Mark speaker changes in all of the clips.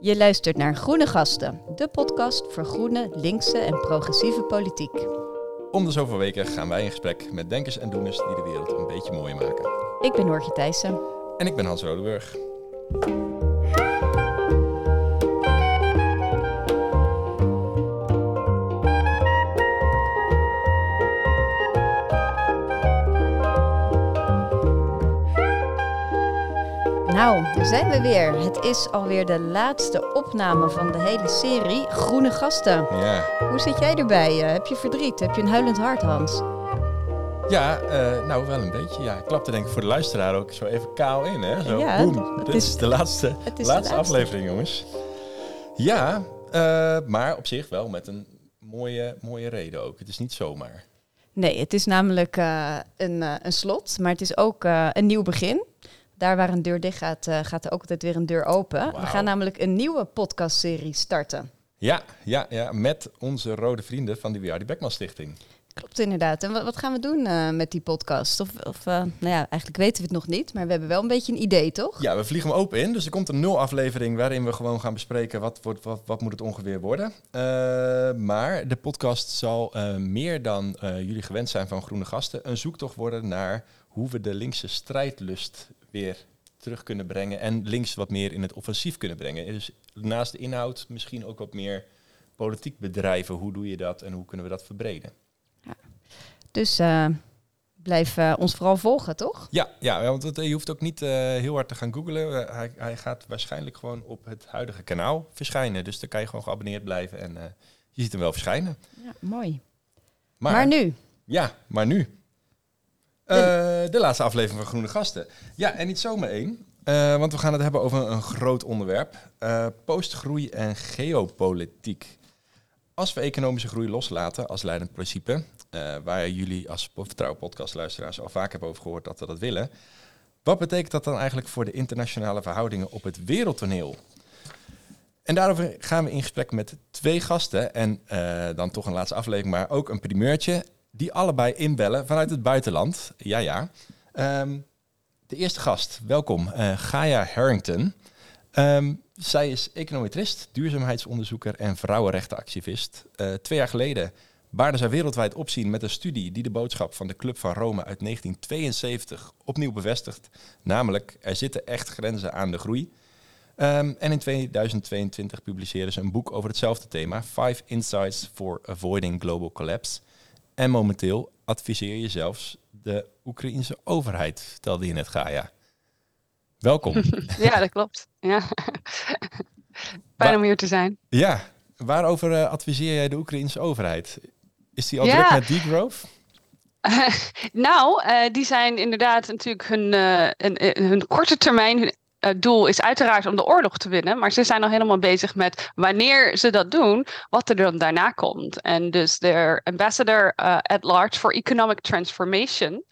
Speaker 1: Je luistert naar Groene Gasten, de podcast voor groene, linkse en progressieve politiek.
Speaker 2: Om de zoveel weken gaan wij in gesprek met denkers en doeners die de wereld een beetje mooier maken.
Speaker 1: Ik ben Noortje Thijssen.
Speaker 2: En ik ben Hans Rodeburg.
Speaker 1: Nou, daar zijn we weer. Het is alweer de laatste opname van de hele serie Groene Gasten.
Speaker 2: Ja,
Speaker 1: Hoe zit jij erbij? Eh, heb je verdriet? Heb je een huilend hart, Hans?
Speaker 2: ja eh, nou wel een beetje. Ja, ik klapte denk ik voor de luisteraar ook zo even kaal in. Hè? Zo,
Speaker 1: Ja,
Speaker 2: boem.
Speaker 1: het
Speaker 2: Dit
Speaker 1: is-
Speaker 2: de laatste,
Speaker 1: is
Speaker 2: laatste,
Speaker 1: de laatste.
Speaker 2: aflevering, jongens. Ja, eh, maar op zich wel met een mooie, mooie reden ook. Het is niet zomaar.
Speaker 1: Nee, het is namelijk een, een slot, maar het is ook een nieuw begin. Daar waar een deur dicht gaat, eh, gaat er ook altijd weer een deur open. We gaan namelijk een nieuwe podcastserie starten.
Speaker 2: Ja, ja, ja, met onze rode vrienden van de W.R. Beckman Stichting.
Speaker 1: Klopt inderdaad. En wat, gaan we doen eh, met die podcast? Of, of eh, nou ja, eigenlijk weten we het nog niet, maar we hebben wel een beetje een idee, toch?
Speaker 2: Ja, we vliegen hem open in. Dus er komt een nul aflevering waarin we gewoon gaan bespreken wat, wordt, wat, wat moet het ongeveer worden. Maar de podcast zal meer dan jullie gewend zijn van groene gasten een zoektocht worden naar hoe we de linkse strijdlust weer terug kunnen brengen en links wat meer in het offensief kunnen brengen. Dus naast de inhoud misschien ook wat meer politiek bedrijven. Hoe doe je dat en hoe kunnen we dat verbreden?
Speaker 1: Dus eh, blijf eh, ons vooral volgen, toch?
Speaker 2: Ja, ja want het, je hoeft ook niet eh, heel hard te gaan googlen. Eh, hij, hij gaat waarschijnlijk gewoon op het huidige kanaal verschijnen. Dus dan kan je gewoon geabonneerd blijven en eh, je ziet hem wel verschijnen.
Speaker 1: Ja, mooi.
Speaker 2: Maar,
Speaker 1: Maar, nu,
Speaker 2: Ja, maar nu. Eh, de laatste aflevering van Groene Gasten. Ja, en niet zomaar één. eh, want we gaan het hebben over een groot onderwerp. eh, postgroei en geopolitiek. Als we economische groei loslaten als leidend principe, waar jullie als Vertrouwen podcast luisteraars al vaak hebben over gehoord dat we dat willen. Wat betekent dat dan eigenlijk voor de internationale verhoudingen op het wereldtoneel? En daarover gaan we in gesprek met twee gasten. En dan toch een laatste aflevering, maar ook een primeurtje. Die allebei inbellen vanuit het buitenland. Ja, ja. Ehm, de eerste gast, welkom. eh Gaia Harrington. Ehm, zij is econometrist, duurzaamheidsonderzoeker en vrouwenrechtenactivist. Eh, twee jaar geleden baarde zij wereldwijd opzien met een studie die de boodschap van de Club van Rome uit 1972 opnieuw bevestigt. Namelijk, er zitten echt grenzen aan de groei. Ehm, en in 2022 publiceerden ze een boek over hetzelfde thema, Five Insights for Avoiding Global Collapse. En momenteel adviseer je zelfs de Oekraïense overheid, vertelde je net, Gaia. Welkom.
Speaker 3: Ja, dat klopt. Ja. Fijn om hier te zijn.
Speaker 2: ja, waarover eh, adviseer jij de Oekraïense overheid? Is die al
Speaker 3: Ja.
Speaker 2: druk met degrowth?
Speaker 3: nou, eh, die zijn inderdaad natuurlijk hun, eh, een- een- hun korte termijn. Hun eh, doel is uiteraard om de oorlog te winnen. Maar ze zijn al helemaal bezig met wanneer ze dat doen, wat er dan daarna komt. En dus de ambassador eh, at large for economic transformation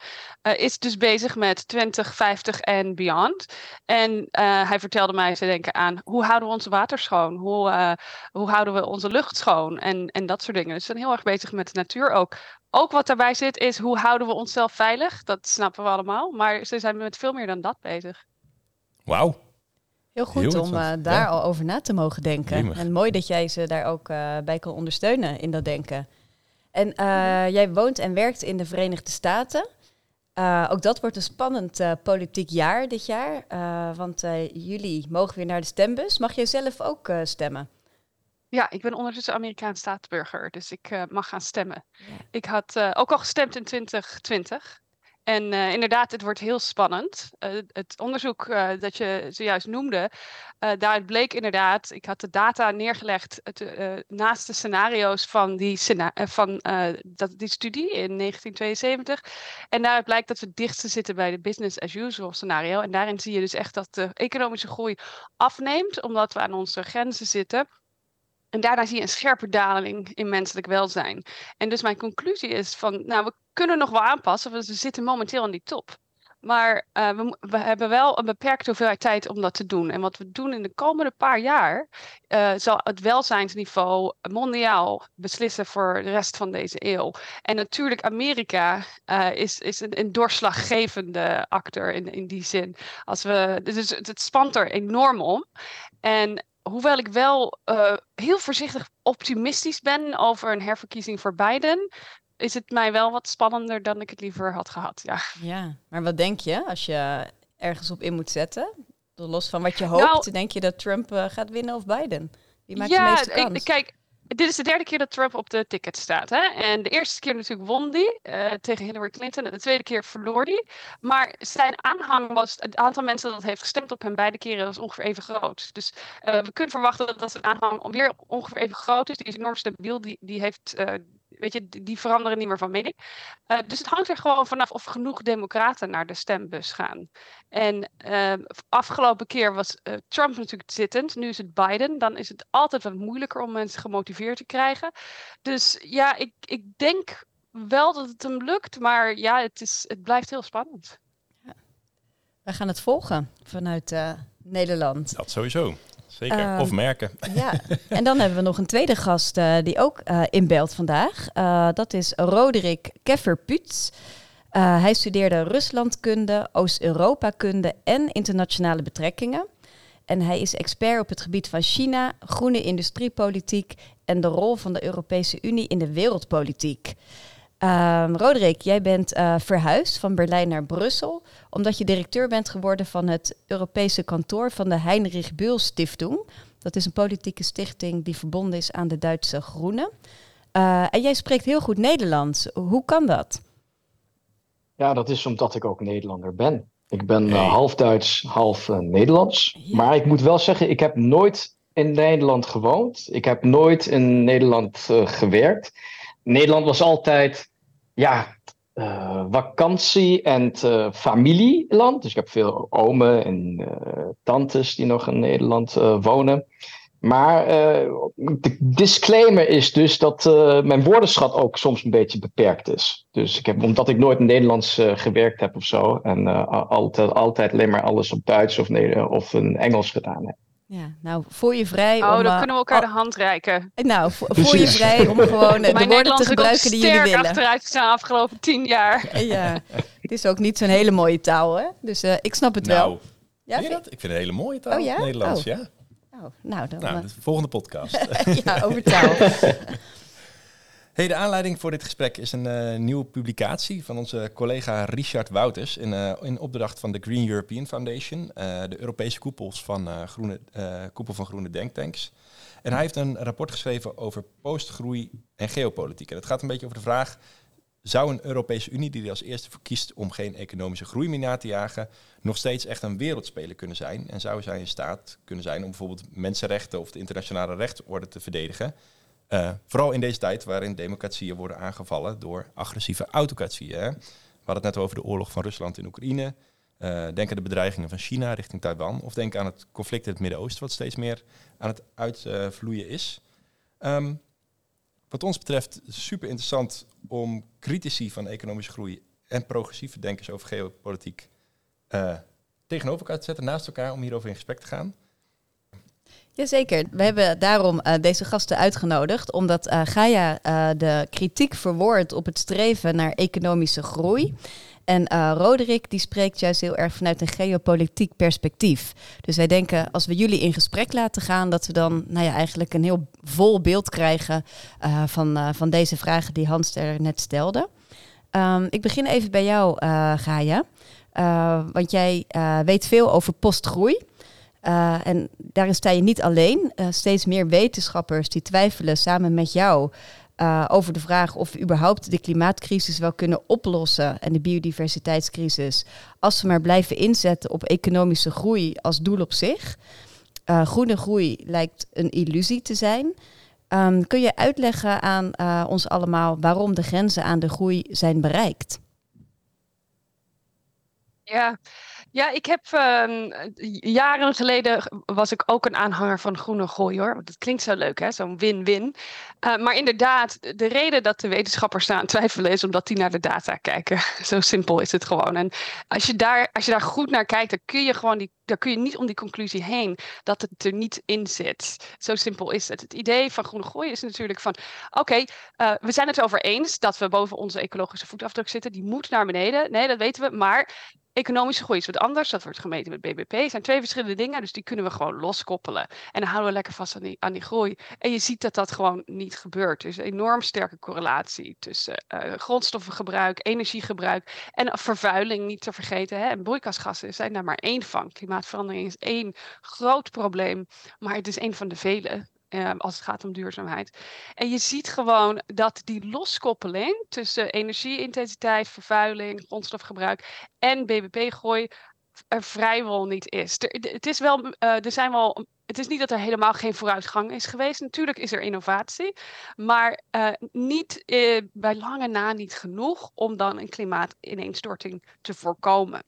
Speaker 3: eh, is dus bezig met 2050 en beyond. En eh, hij vertelde mij te denken aan hoe houden we ons water schoon? Hoe, eh, hoe houden we onze lucht schoon? En, en dat soort dingen. Dus ze zijn heel erg bezig met de natuur ook. Ook wat daarbij zit is hoe houden we onszelf veilig? Dat snappen we allemaal. Maar ze zijn met veel meer dan dat bezig.
Speaker 2: Wauw.
Speaker 1: heel goed
Speaker 2: Heel
Speaker 1: om eh, daar
Speaker 2: ja.
Speaker 1: al over na te mogen denken.
Speaker 2: Jemig.
Speaker 1: En mooi dat jij ze daar ook eh, bij kan ondersteunen in dat denken. En eh, jij woont en werkt in de Verenigde Staten. Eh, ook dat wordt een spannend eh, politiek jaar dit jaar. eh, want eh, jullie mogen weer naar de stembus. Mag jij zelf ook eh, stemmen?
Speaker 3: Ja, ik ben ondertussen Amerikaans staatsburger, dus ik eh, mag gaan stemmen.
Speaker 1: Ja.
Speaker 3: Ik had eh, ook al gestemd in 2020. En eh, inderdaad, het wordt heel spannend. Eh, het onderzoek eh, dat je zojuist noemde, daaruit bleek inderdaad, ik had de data neergelegd naast de scenario's van, die, dat, die studie in 1972. En daaruit blijkt dat we het dichtste zitten bij de business as usual scenario. En daarin zie je dus echt dat de economische groei afneemt, omdat we aan onze grenzen zitten. En daarna zie je een scherpe daling in menselijk welzijn. En dus mijn conclusie is van, nou, we kunnen nog wel aanpassen, want we zitten momenteel aan die top. Maar eh, we, hebben wel een beperkte hoeveelheid tijd om dat te doen. En wat we doen in de komende paar jaar, eh, zal het welzijnsniveau mondiaal beslissen voor de rest van deze eeuw. En natuurlijk, Amerika eh, is, is een, doorslaggevende actor in, in die zin. Als we, dus het spant er enorm om. En hoewel ik wel uh, heel voorzichtig optimistisch ben over een herverkiezing voor Biden, is het mij wel wat spannender dan ik het liever had gehad. Ja,
Speaker 1: ja maar wat denk je als je ergens op in moet zetten? Los van wat je hoopt, nou, denk je dat Trump uh, gaat winnen of Biden? Wie maakt ja, de meeste kans?
Speaker 3: Ik, kijk, dit is de derde keer dat Trump op de ticket staat. Hè? En de eerste keer natuurlijk won die uh, tegen Hillary Clinton. En de tweede keer verloor hij. Maar zijn aanhang was, het aantal mensen dat heeft gestemd op hem beide keren was ongeveer even groot. Dus uh, we kunnen verwachten dat, zijn aanhang weer ongeveer even groot is. Die is enorm stabiel. Die, die heeft uh, weet je, die veranderen niet meer van mening. Uh, dus het hangt er gewoon vanaf of genoeg democraten naar de stembus gaan. En uh, afgelopen keer was uh, Trump natuurlijk zittend, nu is het Biden. Dan is het altijd wat moeilijker om mensen gemotiveerd te krijgen. Dus ja, ik, ik denk wel dat het hem lukt, maar ja, het, is, het blijft heel spannend. Ja.
Speaker 1: We gaan het volgen vanuit Nederland.
Speaker 2: Dat sowieso. Zeker. Ehm, of merken.
Speaker 1: Ja, en dan hebben we nog een tweede gast uh, die ook uh, inbelt vandaag. Uh, dat is Roderick Keffer-Putz. hij studeerde Ruslandkunde, Oost-Europa-kunde en internationale betrekkingen. En hij is expert op het gebied van China, groene industriepolitiek en de rol van de Europese Unie in de wereldpolitiek. Um, Roderick, jij bent uh, verhuisd van Berlijn naar Brussel, omdat je directeur bent geworden van het Europese kantoor van de Heinrich Böll Stiftung. Dat is een politieke stichting die verbonden is aan de Duitse Groenen. Uh, en jij spreekt heel goed Nederlands. Hoe kan dat?
Speaker 4: Ja, dat is omdat ik ook Nederlander ben. Ik ben uh, half Duits, half Nederlands. Maar ik moet wel zeggen, ik heb nooit in Nederland gewoond. Ik heb nooit in Nederland gewerkt. Nederland was altijd ja, uh, vakantie- en uh, familieland. Dus ik heb veel omen en uh, tantes die nog in Nederland wonen. Maar de disclaimer is dus dat mijn woordenschat ook soms een beetje beperkt is. Dus ik heb, omdat ik nooit in Nederlands gewerkt heb of zo. En altijd, altijd alleen maar alles op Duits of, of in Engels gedaan heb.
Speaker 1: Ja, nou, voel je vrij
Speaker 3: oh, om... dan kunnen we elkaar de hand reiken.
Speaker 1: Nou, voel je vrij om gewoon de woorden te gebruiken die jullie willen.
Speaker 3: achteruit zijn afgelopen tien jaar.
Speaker 1: Ja, het is ook niet zo'n hele mooie taal, hè? Dus uh, ik snap het
Speaker 2: nou,
Speaker 1: wel.
Speaker 2: Ja, vind... dat? Ik vind het een hele mooie taal, oh, ja? Nederlands, oh. ja.
Speaker 1: Oh, nou, dan... Nou,
Speaker 2: de volgende podcast.
Speaker 1: ja, over taal.
Speaker 2: Hey, de aanleiding voor dit gesprek is een uh, nieuwe publicatie van onze collega Richard Wouters in, uh, in opdracht van de Green European Foundation, uh, de Europese koepels van, groene, koepel van groene denktanks. En hij heeft een rapport geschreven over postgroei en geopolitiek. En het gaat een beetje over de vraag, zou een Europese Unie die er als eerste voor kiest om geen economische groei meer na te jagen, nog steeds echt een wereldspeler kunnen zijn? En zou zij in staat kunnen zijn om bijvoorbeeld mensenrechten of de internationale rechtsorde te verdedigen? Uh, vooral in deze tijd waarin democratieën worden aangevallen door agressieve autocratieën. We hadden het net over de oorlog van Rusland in Oekraïne. Uh, denk aan de bedreigingen van China richting Taiwan. Of denk aan het conflict in het Midden-Oosten, wat steeds meer aan het uitvloeien is. Um, wat ons betreft super interessant om critici van economische groei en progressieve denkers over geopolitiek uh, tegenover elkaar te zetten, naast elkaar, om hierover in gesprek te gaan.
Speaker 1: Jazeker. We hebben daarom uh, deze gasten uitgenodigd, omdat uh, Gaia uh, de kritiek verwoordt op het streven naar economische groei. En Roderick die spreekt juist heel erg vanuit een geopolitiek perspectief. Dus wij denken, als we jullie in gesprek laten gaan, dat we dan nou ja, eigenlijk een heel vol beeld krijgen van, van deze vragen die Hans er net stelde. Um, ik begin even bij jou, Gaia. want jij weet veel over postgroei. Uh, en daarin sta je niet alleen. Uh, steeds meer wetenschappers die twijfelen samen met jou uh, over de vraag of we überhaupt de klimaatcrisis wel kunnen oplossen en de biodiversiteitscrisis als we maar blijven inzetten op economische groei als doel op zich. groene groei lijkt een illusie te zijn. Um, kun je uitleggen aan ons allemaal waarom de grenzen aan de groei zijn bereikt?
Speaker 3: Ja, ja, ik heb uh, jaren geleden was ik ook een aanhanger van groene groei hoor. Dat klinkt zo leuk hè, zo'n win-win. Uh, maar inderdaad, de reden dat de wetenschappers staan twijfelen is omdat die naar de data kijken. zo simpel is het gewoon. En als je, daar, als je daar goed naar kijkt, dan kun je gewoon die daar kun je niet om die conclusie heen dat het er niet in zit. Zo simpel is het. Het idee van groene groei is natuurlijk van: oké, eh, we zijn het erover eens dat we boven onze ecologische voetafdruk zitten. Die moet naar beneden. Nee, dat weten we. Maar economische groei is wat anders. Dat wordt gemeten met BBP. Het zijn twee verschillende dingen, dus die kunnen we gewoon loskoppelen. En dan houden we lekker vast aan die, aan die groei. En je ziet dat dat gewoon niet gebeurt. Er is een enorm sterke correlatie tussen uh, grondstoffengebruik, energiegebruik en vervuiling niet te vergeten. Hè. En broeikasgassen zijn daar maar één van. Klimaatverandering is één groot probleem, maar het is één van de vele. Ehm, als het gaat om duurzaamheid. En je ziet gewoon dat die loskoppeling tussen energieintensiteit, vervuiling, grondstofgebruik en BBP-groei er vrijwel niet is. Het is wel, uh, er zijn wel het is niet dat er helemaal geen vooruitgang is geweest. Natuurlijk is er innovatie, maar uh, niet bij lange na niet genoeg om dan een klimaatineenstorting te voorkomen.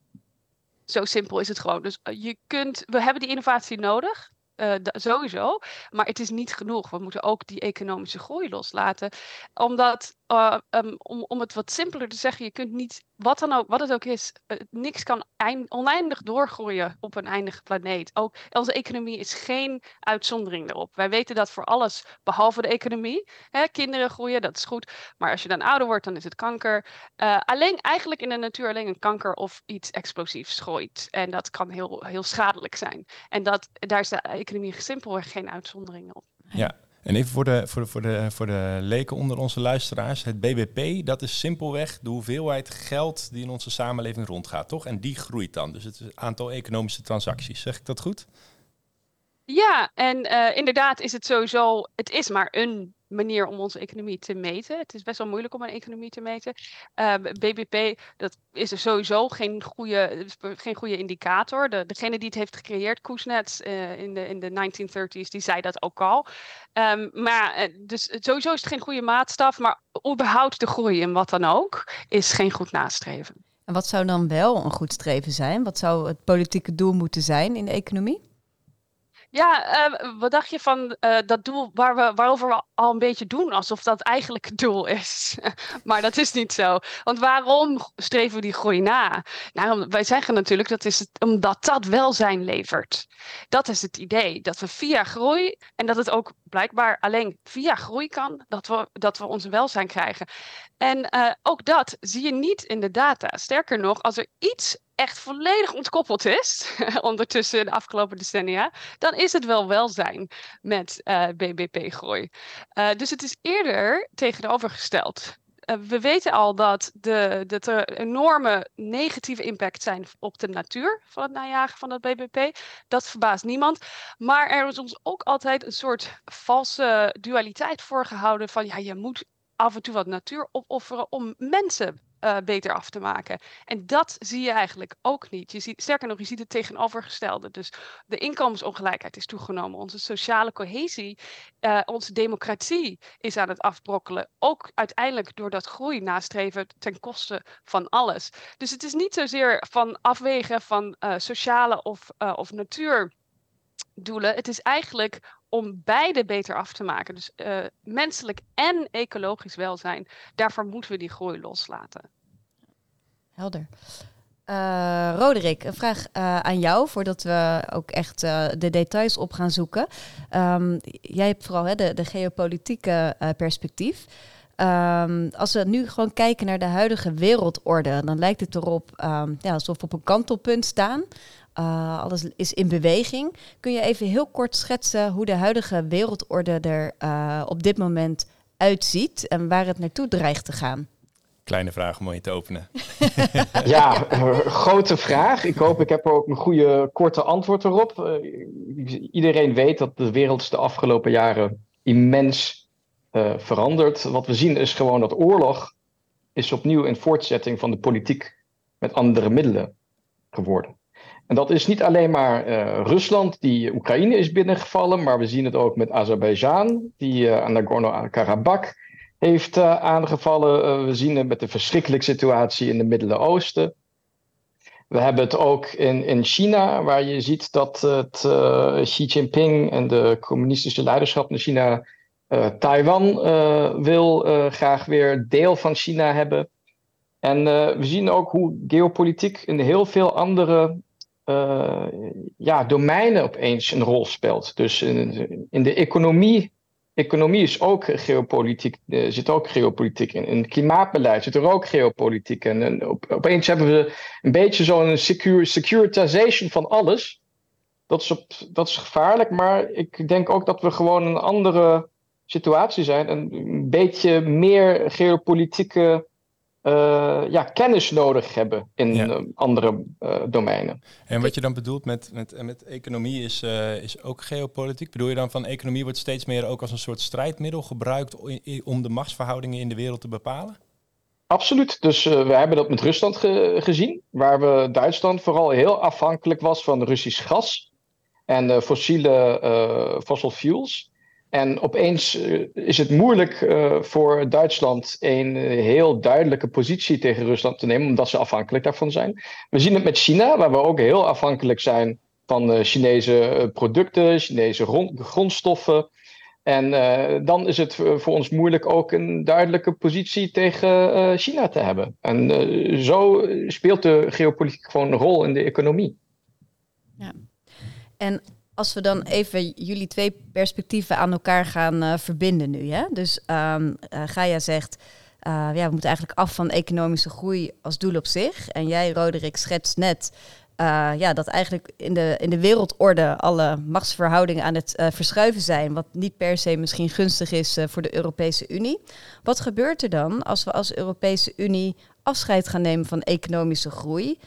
Speaker 3: Zo simpel is het gewoon. Dus je kunt, we hebben die innovatie nodig. Uh, sowieso. Maar het is niet genoeg. We moeten ook die economische groei loslaten. Omdat uh, um, om, om het wat simpeler te zeggen, je kunt niet, wat, dan ook, wat het ook is, uh, niks kan eind, oneindig doorgroeien op een eindige planeet. Ook onze economie is geen uitzondering erop. Wij weten dat voor alles, behalve de economie. Hè, kinderen groeien, dat is goed. Maar als je dan ouder wordt, dan is het kanker. Uh, alleen eigenlijk in de natuur alleen een kanker of iets explosiefs groeit. En dat kan heel, heel schadelijk zijn. En dat, daar is de economie simpelweg geen uitzondering op.
Speaker 2: Ja, en even voor de, voor, de, voor, de, voor de leken onder onze luisteraars. Het BBP, dat is simpelweg de hoeveelheid geld die in onze samenleving rondgaat, toch? En die groeit dan. Dus het aantal economische transacties. Zeg ik dat goed?
Speaker 3: Ja, en uh, inderdaad is het sowieso, het is maar een manier om onze economie te meten. Het is best wel moeilijk om een economie te meten. Ehm, BBP, dat is er sowieso geen goede, geen goede indicator. De, degene die het heeft gecreëerd, Kuznets, uh, in, de, in de 1930s, die zei dat ook al. Um, maar eh, dus sowieso is het geen goede maatstaf, maar überhaupt de groei in wat dan ook, is geen goed nastreven.
Speaker 1: En wat zou dan wel een goed streven zijn? Wat zou het politieke doel moeten zijn in de economie?
Speaker 3: Ja, uh, wat dacht je van uh, dat doel waar we, waarover we al een beetje doen alsof dat eigenlijk het doel is? maar dat is niet zo. Want waarom streven we die groei na? Nou, wij zeggen natuurlijk dat is het, omdat dat welzijn levert. Dat is het idee. Dat we via groei en dat het ook blijkbaar alleen via groei kan, dat we, dat we ons welzijn krijgen. En uh, ook dat zie je niet in de data. Sterker nog, als er iets echt volledig ontkoppeld is, ondertussen de afgelopen decennia, dan is het wel welzijn met uh, BBP-groei. Uh, dus het is eerder tegenovergesteld. Uh, we weten al dat, de, dat er enorme negatieve impact zijn op de natuur van het najagen van het BBP. Dat verbaast niemand. Maar er is ons ook altijd een soort valse dualiteit voorgehouden van ja, je moet af en toe wat natuur opofferen om mensen uh, beter af te maken. En dat zie je eigenlijk ook niet. Je ziet, sterker nog, je ziet het tegenovergestelde. Dus de inkomensongelijkheid is toegenomen. Onze sociale cohesie, uh, onze democratie is aan het afbrokkelen. Ook uiteindelijk door dat groei nastreven ten koste van alles. Dus het is niet zozeer van afwegen van uh, sociale of, of natuurdoelen. Het is eigenlijk om beide beter af te maken. Dus uh, menselijk en ecologisch welzijn, daarvoor moeten we die groei loslaten.
Speaker 1: Helder. Uh, Roderick, een vraag uh, aan jou voordat we ook echt de details op gaan zoeken. Um, jij hebt vooral hè, de, de geopolitieke perspectief. Um, als we nu gewoon kijken naar de huidige wereldorde, dan lijkt het erop um, ja, alsof we op een kantelpunt staan. Uh, alles is in beweging. Kun je even heel kort schetsen hoe de huidige wereldorde er uh, op dit moment uitziet en waar het naartoe dreigt te gaan?
Speaker 2: Kleine vraag om je te openen.
Speaker 4: ja, uh, grote vraag. Ik hoop, ik heb er ook een goede korte antwoord erop. iedereen weet dat de wereld de afgelopen jaren immens verandert. Wat we zien is gewoon dat oorlog is opnieuw een voortzetting van de politiek met andere middelen geworden. En dat is niet alleen maar uh, Rusland die Oekraïne is binnengevallen, maar we zien het ook met Azerbeidzjan, die uh, Nagorno-Karabakh heeft uh, aangevallen. we zien het met de verschrikkelijke situatie in het Midden-Oosten. We hebben het ook in, in China, waar je ziet dat het, Xi Jinping en de communistische leiderschap in China Taiwan wil graag weer deel van China hebben. En we zien ook hoe geopolitiek in heel veel andere ja, domeinen opeens een rol speelt. Dus in, de economie economie is ook geopolitiek, er zit ook geopolitiek in. In klimaatbeleid zit er ook geopolitiek in. En op, opeens hebben we een beetje zo'n secure, van alles. Dat is, dat is gevaarlijk, maar ik denk ook dat we gewoon een andere situatie zijn. Een beetje meer geopolitieke uh, ja, kennis nodig hebben in eh, andere uh, domeinen.
Speaker 2: En wat je dan bedoelt met, met, met economie is, is ook geopolitiek. Bedoel je dan van economie wordt steeds meer ook als een soort strijdmiddel gebruikt om de machtsverhoudingen in de wereld te bepalen?
Speaker 4: Absoluut. Dus we hebben dat met Rusland gezien, waar we Duitsland vooral heel afhankelijk was van Russisch gas en fossiele fossil fuels. En opeens eh, is het moeilijk uh, voor Duitsland een uh, heel duidelijke positie tegen Rusland te nemen, omdat ze afhankelijk daarvan zijn. We zien het met China, waar we ook heel afhankelijk zijn van Chinese producten, Chinese grondstoffen. En dan is het voor ons moeilijk ook een duidelijke positie tegen China te hebben. En zo speelt de geopolitiek gewoon een rol in de economie.
Speaker 1: Ja. En als we dan even jullie twee perspectieven aan elkaar gaan uh, verbinden nu. Hè? Dus um, Gaia zegt, uh, ja, we moeten eigenlijk af van economische groei als doel op zich. En jij, Roderick, schetst net ja, dat eigenlijk in de, in de wereldorde alle machtsverhoudingen aan het verschuiven zijn. Wat niet per se misschien gunstig is voor de Europese Unie. Wat gebeurt er dan als we als Europese Unie afscheid gaan nemen van economische groei?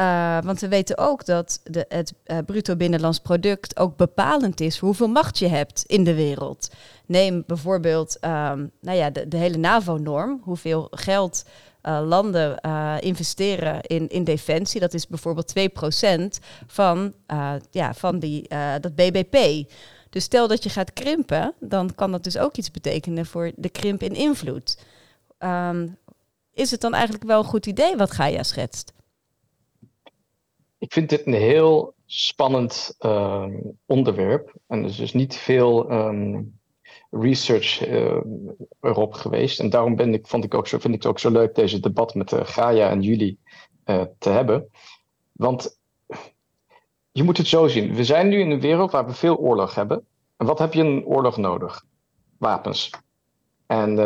Speaker 1: Uh, want we weten ook dat de, het uh, bruto binnenlands product ook bepalend is voor hoeveel macht je hebt in de wereld. Neem bijvoorbeeld um, nou ja, de, de hele NAVO-norm, hoeveel geld uh, landen investeren in, in defensie. Dat is bijvoorbeeld 2% van, ja, van die, dat BBP. Dus stel dat je gaat krimpen, dan kan dat dus ook iets betekenen voor de krimp in invloed. Um, is het dan eigenlijk wel een goed idee wat Gaia schetst?
Speaker 4: Ik vind dit een heel spannend uh, onderwerp. En er is dus niet veel um, research uh, erop geweest. En daarom ben ik, vond ik ook zo, vind ik het ook zo leuk deze debat met uh, Gaia en jullie uh, te hebben. Want je moet het zo zien. We zijn nu in een wereld waar we veel oorlog hebben. En wat heb je in een oorlog nodig? Wapens. En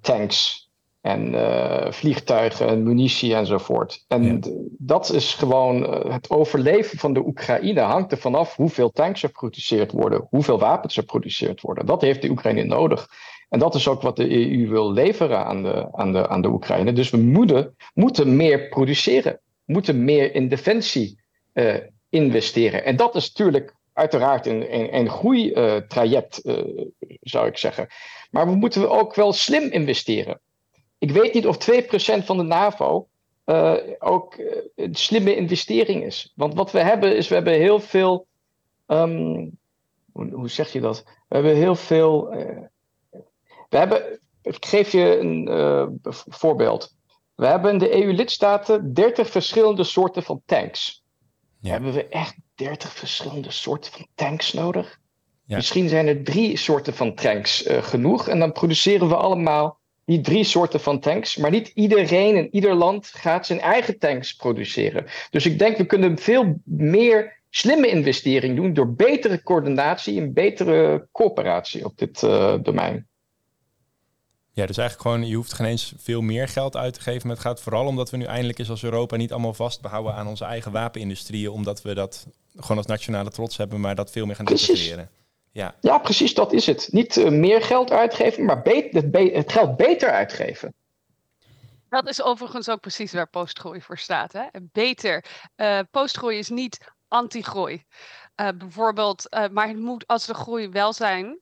Speaker 4: tanks en uh, vliegtuigen en munitie enzovoort. En dat is gewoon uh, het overleven van de Oekraïne hangt er vanaf hoeveel tanks er geproduceerd worden, hoeveel wapens er geproduceerd worden. Dat heeft de Oekraïne nodig. En dat is ook wat de EU wil leveren aan de, aan de, aan de Oekraïne. Dus we moeten, moeten meer produceren, moeten meer in defensie uh, investeren. En dat is natuurlijk uiteraard een, een, een groeitraject, zou ik zeggen. Maar we moeten ook wel slim investeren. Ik weet niet of 2% van de NAVO uh, ook uh, een slimme investering is. Want wat we hebben is, we hebben heel veel. Um, hoe, hoe, zeg je dat? We hebben heel veel. Uh, we hebben. Ik geef je een voorbeeld. We hebben in de EU-lidstaten 30 verschillende soorten van tanks. Ja. Hebben we echt 30 verschillende soorten van tanks nodig? Ja. Misschien zijn er drie soorten van tanks genoeg. En dan produceren we allemaal die drie soorten van tanks. Maar niet iedereen in ieder land gaat zijn eigen tanks produceren. Dus ik denk we kunnen veel meer slimme investering doen door betere coördinatie en betere coöperatie op dit uh, domein.
Speaker 2: Ja, dus eigenlijk gewoon, je hoeft geen eens veel meer geld uit te geven. Maar het gaat vooral omdat we nu eindelijk eens als Europa niet allemaal vastbehouden aan onze eigen wapenindustrieën. Omdat we dat gewoon als nationale trots hebben, maar dat veel meer gaan integreren.
Speaker 4: Ja. ja, precies dat is het. Niet uh, meer geld uitgeven, maar het, be het, geld beter uitgeven.
Speaker 3: Dat is overigens ook precies waar postgroei voor staat. Hè? Beter. Uh, postgroei is niet anti-groei. Uh, bijvoorbeeld, maar het moet, als de groei welzijn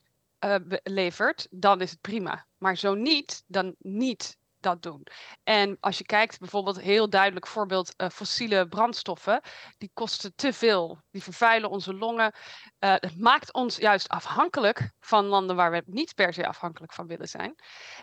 Speaker 3: levert, dan is het prima. Maar zo niet, dan niet dat doen. En als je kijkt, bijvoorbeeld heel duidelijk voorbeeld, uh, fossiele brandstoffen, die kosten te veel. Die vervuilen onze longen. Uh, het maakt ons juist afhankelijk van landen waar we niet per se afhankelijk van willen zijn.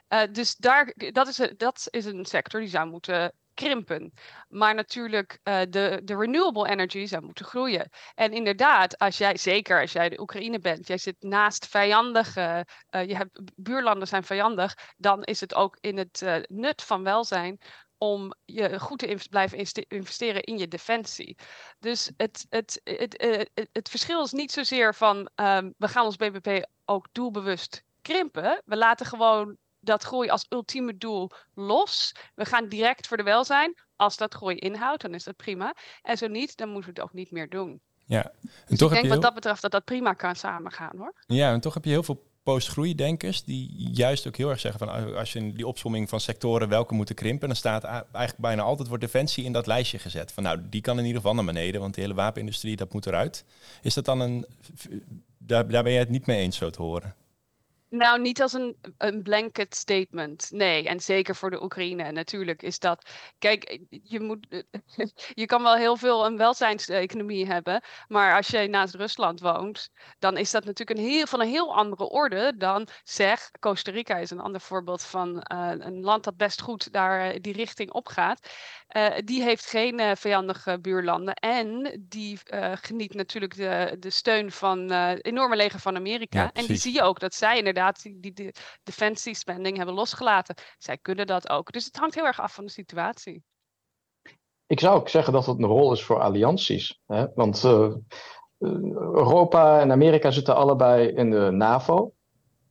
Speaker 3: Uh, dus daar, dat, is, dat is een sector die zou moeten krimpen. Maar natuurlijk, uh, de, de renewable energy zou moeten groeien. En inderdaad, als jij, zeker als jij de Oekraïne bent, jij zit naast vijandige, uh, je hebt, buurlanden zijn vijandig, dan is het ook in het uh, nut van welzijn om je goed te blijven investeren in je defensie. Dus het, het, het, het, het, verschil is niet zozeer van um, we gaan ons BBP ook doelbewust krimpen. We laten gewoon dat groei als ultieme doel los. We gaan direct voor de welzijn. Als dat groei inhoudt, dan is dat prima. En zo niet, dan moeten we het ook niet meer doen.
Speaker 2: Ja, en
Speaker 3: dus toch ik denk wat dat betreft dat dat prima kan samengaan hoor.
Speaker 2: Ja, en toch heb je heel veel post-groeidenkers die juist ook heel erg zeggen van als je die opsomming van sectoren welke moeten krimpen, dan staat eigenlijk bijna altijd wordt defensie in dat lijstje gezet. Van nou, die kan in ieder geval naar beneden, want de hele wapenindustrie dat moet eruit. Is dat dan een, daar, daar ben je het niet mee eens zo te horen?
Speaker 3: Nou, niet als een, een blanket statement. Nee, en zeker voor de Oekraïne. Natuurlijk is dat. Kijk, je, moet, je kan wel heel veel een welzijnseconomie hebben. Maar als je naast Rusland woont, dan is dat natuurlijk een heel, van een heel andere orde dan zeg. Costa Rica is een ander voorbeeld van uh, een land dat best goed daar uh, die richting op gaat. Uh, die heeft geen vijandige buurlanden. En die geniet natuurlijk de, de steun van enorme leger van Amerika. Ja, en die zie je ook dat zij inderdaad die, die de defensiespending hebben losgelaten. Zij kunnen dat ook. Dus het hangt heel erg af van de situatie.
Speaker 4: Ik zou ook zeggen dat het een rol is voor allianties. Hè? Want uh, Europa en Amerika zitten allebei in de NAVO.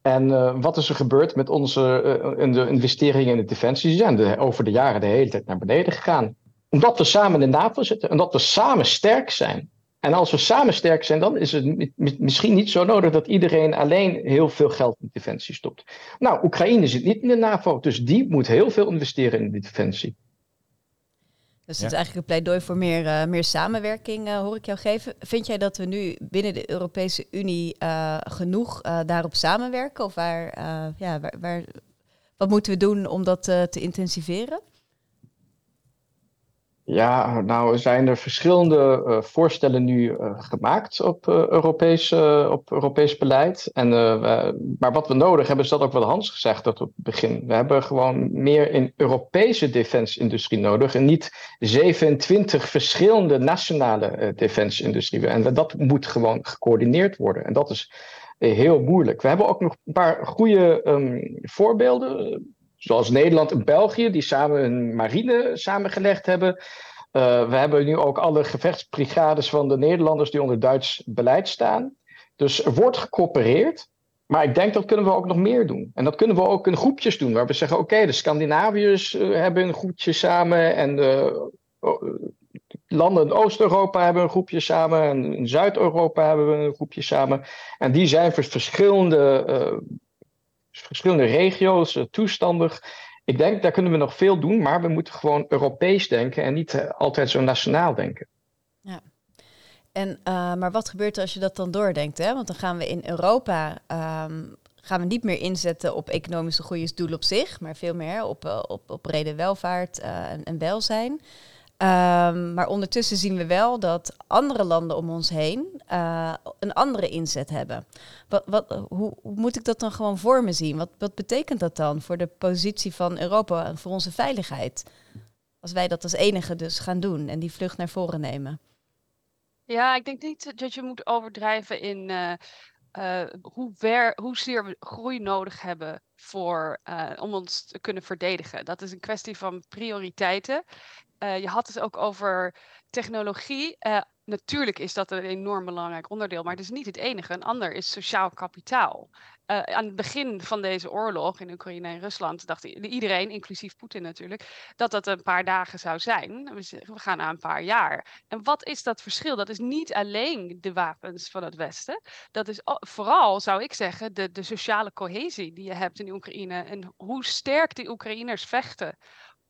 Speaker 4: En uh, wat is er gebeurd met onze in de investeringen in de defensie? Die zijn over de jaren de hele tijd naar beneden gegaan. Omdat we samen in de NAVO zitten, omdat we samen sterk zijn. En als we samen sterk zijn, dan is het misschien niet zo nodig dat iedereen alleen heel veel geld in defensie stopt. Nou, Oekraïne zit niet in de NAVO, dus die moet heel veel investeren in de defensie.
Speaker 1: Dus het is eigenlijk een pleidooi voor meer, uh, meer samenwerking, uh, hoor ik jou geven. Vind jij dat we nu binnen de Europese Unie uh, genoeg daarop samenwerken? Of waar, ja, waar, waar, wat moeten we doen om dat te intensiveren?
Speaker 4: Ja, nou zijn er verschillende uh, voorstellen nu uh, gemaakt op, uh, Europees, op Europees beleid. En, maar wat we nodig hebben, is dat ook wat Hans gezegd had op het begin. We hebben gewoon meer een Europese defensieindustrie nodig en niet 27 verschillende nationale defensieindustrie. En dat moet gewoon gecoördineerd worden. En dat is heel moeilijk. We hebben ook nog een paar goede um, voorbeelden zoals Nederland en België, die samen een marine samengelegd hebben. Uh, we hebben nu ook alle gevechtsbrigades van de Nederlanders die onder Duits beleid staan. Dus er wordt gecoöpereerd. Maar ik denk dat kunnen we ook nog meer doen. En dat kunnen we ook in groepjes doen. Waar we zeggen, oké, de Scandinaviërs uh, hebben een groepje samen. En de uh, landen in Oost-Europa hebben een groepje samen. En in Zuid-Europa hebben we een groepje samen. En die zijn voor verschillende verschillende regio's uh, toestandig. Ik denk, daar kunnen we nog veel doen, maar we moeten gewoon Europees denken en niet uh, altijd zo nationaal denken.
Speaker 1: Ja. En, uh, maar wat gebeurt er als je dat dan doordenkt? Hè? Want dan gaan we in Europa um, gaan we niet meer inzetten op economische groei als doel op zich, maar veel meer op, op, op brede welvaart en, welzijn. Um, maar ondertussen zien we wel dat andere landen om ons heen uh, een andere inzet hebben. Wat, wat, hoe, hoe, moet ik dat dan gewoon voor me zien? Wat, wat betekent dat dan voor de positie van Europa en voor onze veiligheid? Als wij dat als enige dus gaan doen en die vlucht naar voren nemen.
Speaker 3: Ja, ik denk niet dat je moet overdrijven in uh, uh, hoe hoezeer we groei nodig hebben voor, om ons te kunnen verdedigen. Dat is een kwestie van prioriteiten. Je had het ook over technologie. Natuurlijk is dat een enorm belangrijk onderdeel, maar het is niet het enige. Een ander is sociaal kapitaal. Uh, aan het begin van deze oorlog in Oekraïne en Rusland dacht iedereen, inclusief Poetin natuurlijk, dat dat een paar dagen zou zijn. We gaan naar een paar jaar. En wat is dat verschil? Dat is niet alleen de wapens van het Westen. Dat is vooral, zou ik zeggen, de, de sociale cohesie die je hebt in Oekraïne en hoe sterk de Oekraïners vechten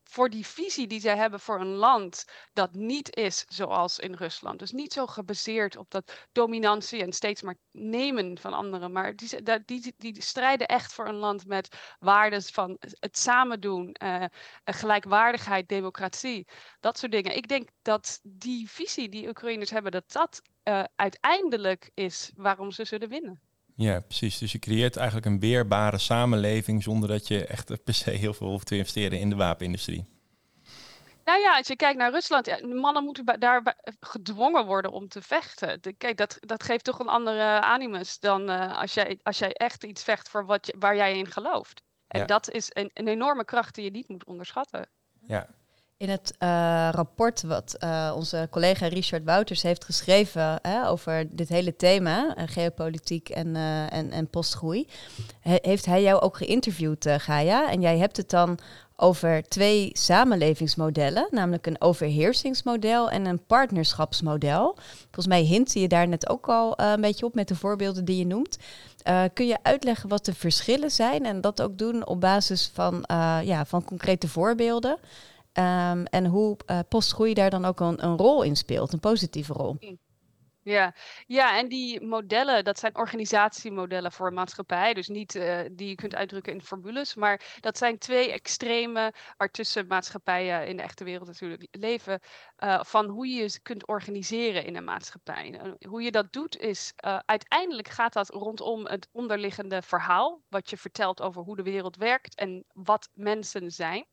Speaker 3: voor die visie die zij hebben voor een land dat niet is zoals in Rusland. Dus niet zo gebaseerd op dat dominantie en steeds maar nemen van anderen. Maar die, die, die strijden echt voor een land met waarden van het samen doen, uh, gelijkwaardigheid, democratie, dat soort dingen. Ik denk dat die visie die Oekraïners hebben, dat dat uh, uiteindelijk is waarom ze zullen winnen.
Speaker 2: Ja, precies. Dus je creëert eigenlijk een weerbare samenleving zonder dat je echt per se heel veel hoeft te investeren in de wapenindustrie.
Speaker 3: Nou ja, als je kijkt naar Rusland, ja, mannen moeten daar gedwongen worden om te vechten. De, kijk, dat, dat geeft toch een andere animus dan uh, als, jij, als jij echt iets vecht voor wat je, waar jij in gelooft. En dat is een, een enorme kracht die je niet moet onderschatten.
Speaker 2: Ja,
Speaker 1: In het uh, rapport wat uh, onze collega Richard Wouters heeft geschreven hè, over dit hele thema, uh, geopolitiek en, en, en postgroei, he, heeft hij jou ook geïnterviewd, Gaia. En jij hebt het dan over twee samenlevingsmodellen, namelijk een overheersingsmodel en een partnerschapsmodel. Volgens mij hint je daar net ook al een beetje op met de voorbeelden die je noemt. kun je uitleggen wat de verschillen zijn en dat ook doen op basis van, ja, van concrete voorbeelden? Um, en hoe uh, postgroei daar dan ook een, een, rol in speelt, een positieve rol.
Speaker 3: Ja. ja, en die modellen, dat zijn organisatiemodellen voor een maatschappij. Dus niet uh, die je kunt uitdrukken in formules. Maar dat zijn twee extreme waartussen maatschappijen in de echte wereld natuurlijk leven. Uh, van hoe je je kunt organiseren in een maatschappij. hoe je dat doet is, uiteindelijk gaat dat rondom het onderliggende verhaal. Wat je vertelt over hoe de wereld werkt en wat mensen zijn.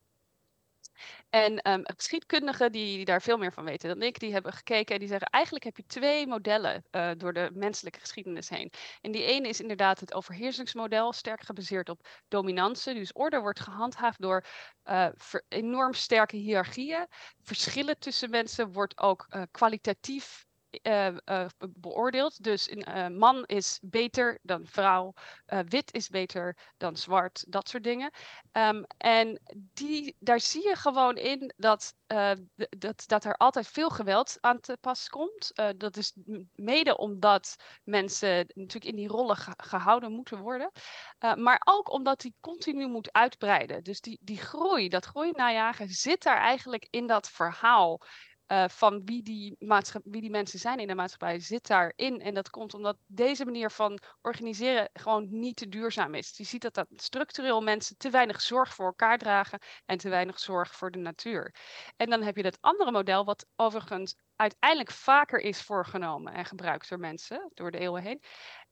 Speaker 3: En um, geschiedkundigen die, daar veel meer van weten dan ik, die hebben gekeken en die zeggen eigenlijk heb je twee modellen uh, door de menselijke geschiedenis heen. En die ene is inderdaad het overheersingsmodel, sterk gebaseerd op dominantie. Dus orde wordt gehandhaafd door uh, enorm sterke hiërarchieën. Verschillen tussen mensen wordt ook uh, kwalitatief uh, uh, beoordeeld. Dus een uh, man is beter dan vrouw, wit is beter dan zwart, dat soort dingen. Um, en die, daar zie je gewoon in dat, dat, dat er altijd veel geweld aan te pas komt. dat is mede omdat mensen natuurlijk in die rollen ge gehouden moeten worden. maar ook omdat die continu moet uitbreiden. Dus die, die groei, dat groei najagen, zit daar eigenlijk in dat verhaal. Uh, van wie die, wie die mensen zijn in de maatschappij zit daarin. En dat komt omdat deze manier van organiseren gewoon niet te duurzaam is. Je ziet dat, dat structureel mensen te weinig zorg voor elkaar dragen en te weinig zorg voor de natuur. En dan heb je dat andere model, wat overigens uiteindelijk vaker is voorgenomen en gebruikt door mensen door de eeuwen heen.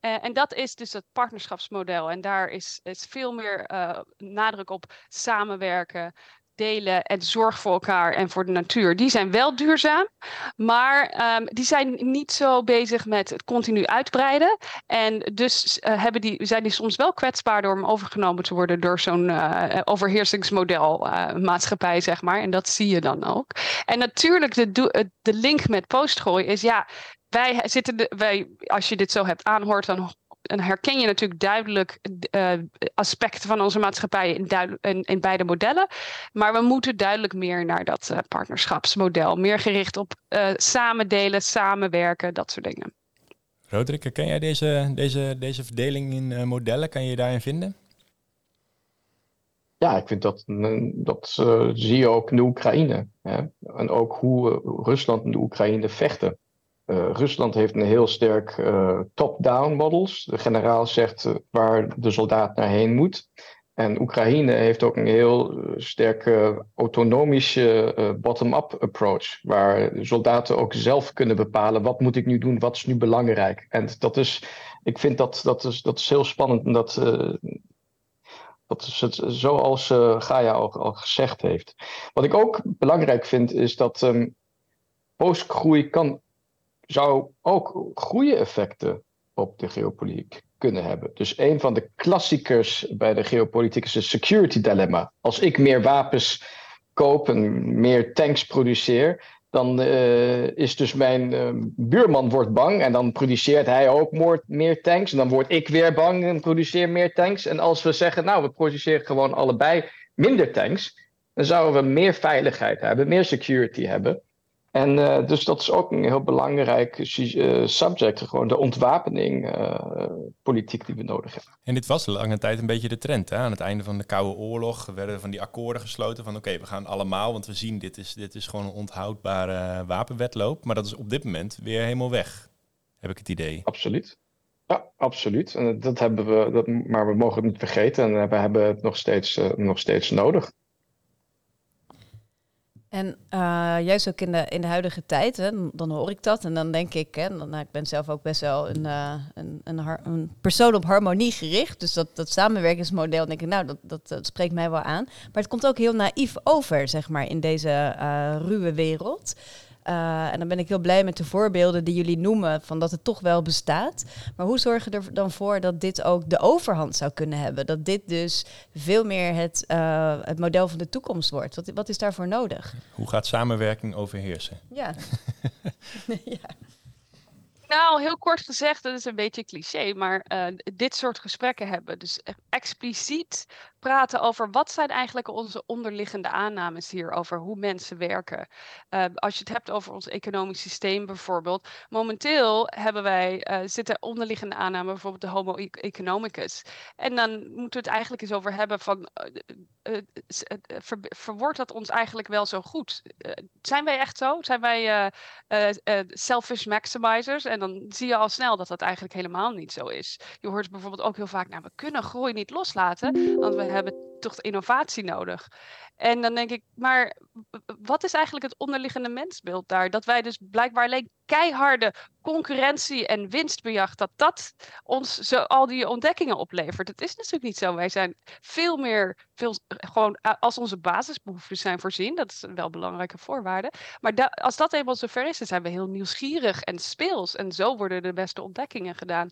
Speaker 3: Uh, en dat is dus het partnerschapsmodel. En daar is, is veel meer uh, nadruk op samenwerken, delen en zorg voor elkaar en voor de natuur, die zijn wel duurzaam, maar um, die zijn niet zo bezig met het continu uitbreiden. En dus uh, hebben die, zijn die soms wel kwetsbaar door om overgenomen te worden door zo'n uh, overheersingsmodel uh, maatschappij, zeg maar. En dat zie je dan ook. En natuurlijk, de, de link met postgooi is ja. Wij zitten, wij, als je dit zo hebt aanhoort, dan herken je natuurlijk duidelijk uh, aspecten van onze maatschappij in, in, in, beide modellen. Maar we moeten duidelijk meer naar dat uh, partnerschapsmodel. Meer gericht op uh, samen delen, samenwerken, dat soort dingen.
Speaker 2: Roderick, ken jij deze, deze, deze verdeling in modellen? Kan je je daarin vinden?
Speaker 4: Ja, ik vind dat, dat zie je ook in de Oekraïne. Hè? En ook hoe Rusland en de Oekraïne vechten. Uh, Rusland heeft een heel sterk uh, top-down models. De generaal zegt uh, waar de soldaat naar heen moet. En Oekraïne heeft ook een heel sterke autonomische bottom-up approach. Waar soldaten ook zelf kunnen bepalen wat moet ik nu doen, wat is nu belangrijk. En dat is, ik vind dat, dat, is, dat is heel spannend. En dat, dat is het, zoals Gaia al, al gezegd heeft. Wat ik ook belangrijk vind is dat um, postgroei kan zou ook goede effecten op de geopolitiek kunnen hebben. Dus een van de klassiekers bij de geopolitiek is het security dilemma. Als ik meer wapens koop en meer tanks produceer, dan uh, is dus mijn uh, buurman wordt bang en dan produceert hij ook meer tanks. En dan word ik weer bang en produceer meer tanks. En als we zeggen, nou, we produceren gewoon allebei minder tanks, dan zouden we meer veiligheid hebben, meer security hebben. En uh, dus dat is ook een heel belangrijk uh, subject, gewoon de ontwapening uh, politiek die we nodig hebben.
Speaker 2: En dit was lange tijd een beetje de trend. Hè? Aan het einde van de Koude Oorlog werden van die akkoorden gesloten van oké, we gaan allemaal, want we zien dit is, dit is gewoon een onthoudbare wapenwetloop. Maar dat is op dit moment weer helemaal weg, heb ik het idee.
Speaker 4: Absoluut. Ja, absoluut. En dat hebben we, dat, maar we mogen het niet vergeten en we hebben het nog steeds, nog steeds nodig.
Speaker 1: En uh, juist ook in de, in de huidige tijd, hè, dan hoor ik dat en dan denk ik, hè, dan, nou, ik ben zelf ook best wel een, uh, een, een, persoon op harmonie gericht. Dus dat, dat samenwerkingsmodel, denk ik, nou, dat, dat, spreekt mij wel aan. Maar het komt ook heel naïef over, zeg maar, in deze uh, ruwe wereld. Uh, en dan ben ik heel blij met de voorbeelden die jullie noemen, van dat het toch wel bestaat. Maar hoe zorgen we er dan voor dat dit ook de overhand zou kunnen hebben? Dat dit dus veel meer het, uh, het model van de toekomst wordt? Wat, wat is daarvoor nodig?
Speaker 2: Hoe gaat samenwerking overheersen?
Speaker 1: Ja.
Speaker 3: ja. Nou, heel kort gezegd, dat is een beetje cliché, maar uh, dit soort gesprekken hebben. Dus expliciet praten over wat zijn eigenlijk onze onderliggende aannames hier over hoe mensen werken. Uh, als je het hebt over ons economisch systeem bijvoorbeeld. Momenteel hebben wij, uh, zitten onderliggende aannames, bijvoorbeeld de homo e-, economicus. En dan moeten we het eigenlijk eens over hebben van, uh, ver, verwoordt dat ons eigenlijk wel zo goed? zijn wij echt zo? Zijn wij selfish maximizers? En dan zie je al snel dat dat eigenlijk helemaal niet zo is. Je hoort bijvoorbeeld ook heel vaak, nou we kunnen groei niet loslaten, want we hebben toch innovatie nodig. En dan denk ik, maar wat is eigenlijk het onderliggende mensbeeld daar? Dat wij dus blijkbaar alleen keiharde concurrentie en winstbejag, dat dat ons zo al die ontdekkingen oplevert. Het is natuurlijk niet zo. Wij zijn veel meer, veel, gewoon als onze basisbehoeften zijn voorzien, dat is wel een belangrijke voorwaarde. Maar als dat eenmaal zover is, dan zijn we heel nieuwsgierig en speels. En zo worden de beste ontdekkingen gedaan.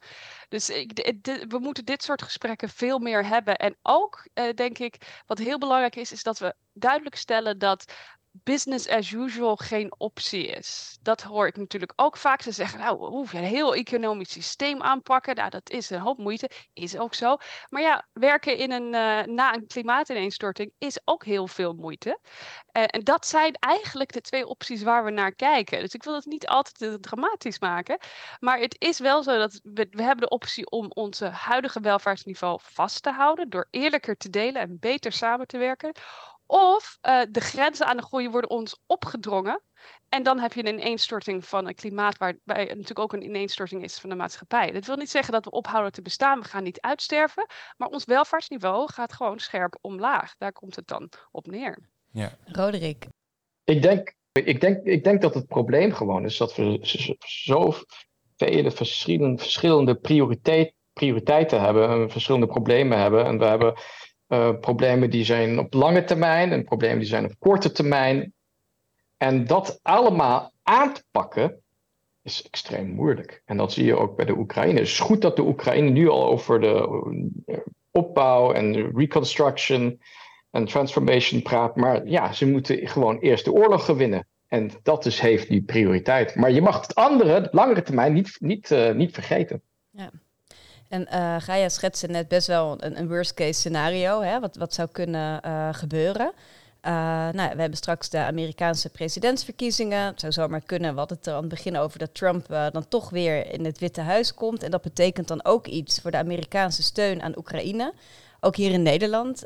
Speaker 3: Dus ik, we moeten dit soort gesprekken veel meer hebben. En ook, eh, denk ik, wat heel belangrijk is, is dat we duidelijk stellen dat business as usual geen optie is. Dat hoor ik natuurlijk ook vaak. Ze zeggen, nou, we hoeven een heel economisch systeem aanpakken. Nou, dat is een hoop moeite. Is ook zo. Maar ja, werken in een, uh, na een klimaatineenstorting is ook heel veel moeite. Uh, en dat zijn eigenlijk de twee opties waar we naar kijken. Dus ik wil het niet altijd dramatisch maken. Maar het is wel zo dat we, we hebben de optie om onze huidige welvaartsniveau vast te houden. Door eerlijker te delen en beter samen te werken of uh, de grenzen aan de groei worden ons opgedrongen. En dan heb je een ineenstorting van een klimaat waarbij natuurlijk ook een ineenstorting is van de maatschappij. Dat wil niet zeggen dat we ophouden te bestaan, we gaan niet uitsterven. Maar ons welvaartsniveau gaat gewoon scherp omlaag. Daar komt het dan op neer.
Speaker 1: Ja. Roderick.
Speaker 4: Ik denk, ik, denk, ik denk dat het probleem gewoon is dat we zo vele verschillende, verschillende prioriteit, prioriteiten hebben, verschillende problemen hebben. En we hebben uh, problemen die zijn op lange termijn en problemen die zijn op korte termijn. En dat allemaal aan te pakken is extreem moeilijk. En dat zie je ook bij de Oekraïne. Het is goed dat de Oekraïne nu al over de eh, opbouw en reconstruction en transformation praat. Maar ja, ze moeten gewoon eerst de oorlog gewinnen. En dat is, heeft die prioriteit. Maar je mag het andere, de langere termijn, niet, niet, uh, niet vergeten.
Speaker 1: Ja. En uh, Gaia schetste net best wel een, worst case scenario, hè, wat, wat zou kunnen uh, gebeuren. Uh, nou, we hebben straks de Amerikaanse presidentsverkiezingen. Het zou zomaar kunnen, wat het er aan het begin over dat Trump dan toch weer in het Witte Huis komt. En dat betekent dan ook iets voor de Amerikaanse steun aan Oekraïne. Ook hier in Nederland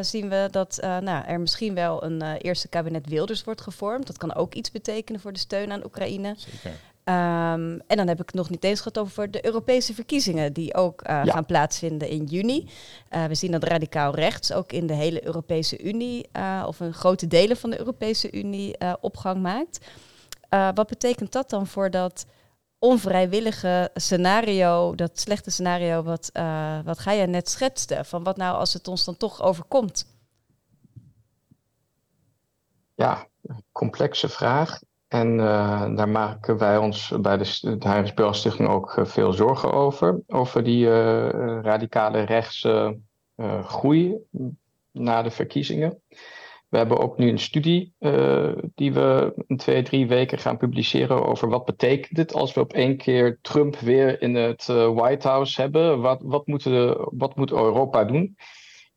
Speaker 1: zien we dat nou, er misschien wel een eerste kabinet Wilders wordt gevormd. Dat kan ook iets betekenen voor de steun aan Oekraïne. Zeker. Um, en dan heb ik het nog niet eens gehad over de Europese verkiezingen, die ook uh, gaan plaatsvinden in juni. Uh, we zien dat radicaal rechts ook in de hele Europese Unie, uh, of een grote delen van de Europese Unie, opgang maakt. wat betekent dat dan voor dat onvrijwillige scenario, dat slechte scenario wat, wat Gaia net schetste? Van wat nou als het ons dan toch overkomt?
Speaker 4: Ja, complexe vraag. En uh, daar maken wij ons bij de, de Stichting ook uh, veel zorgen over. Over die uh, radicale rechtse groei na de verkiezingen. We hebben ook nu een studie die we in twee, drie weken gaan publiceren over wat betekent het als we op één keer Trump weer in het White House hebben. Wat, wat, moet wat moet Europa doen?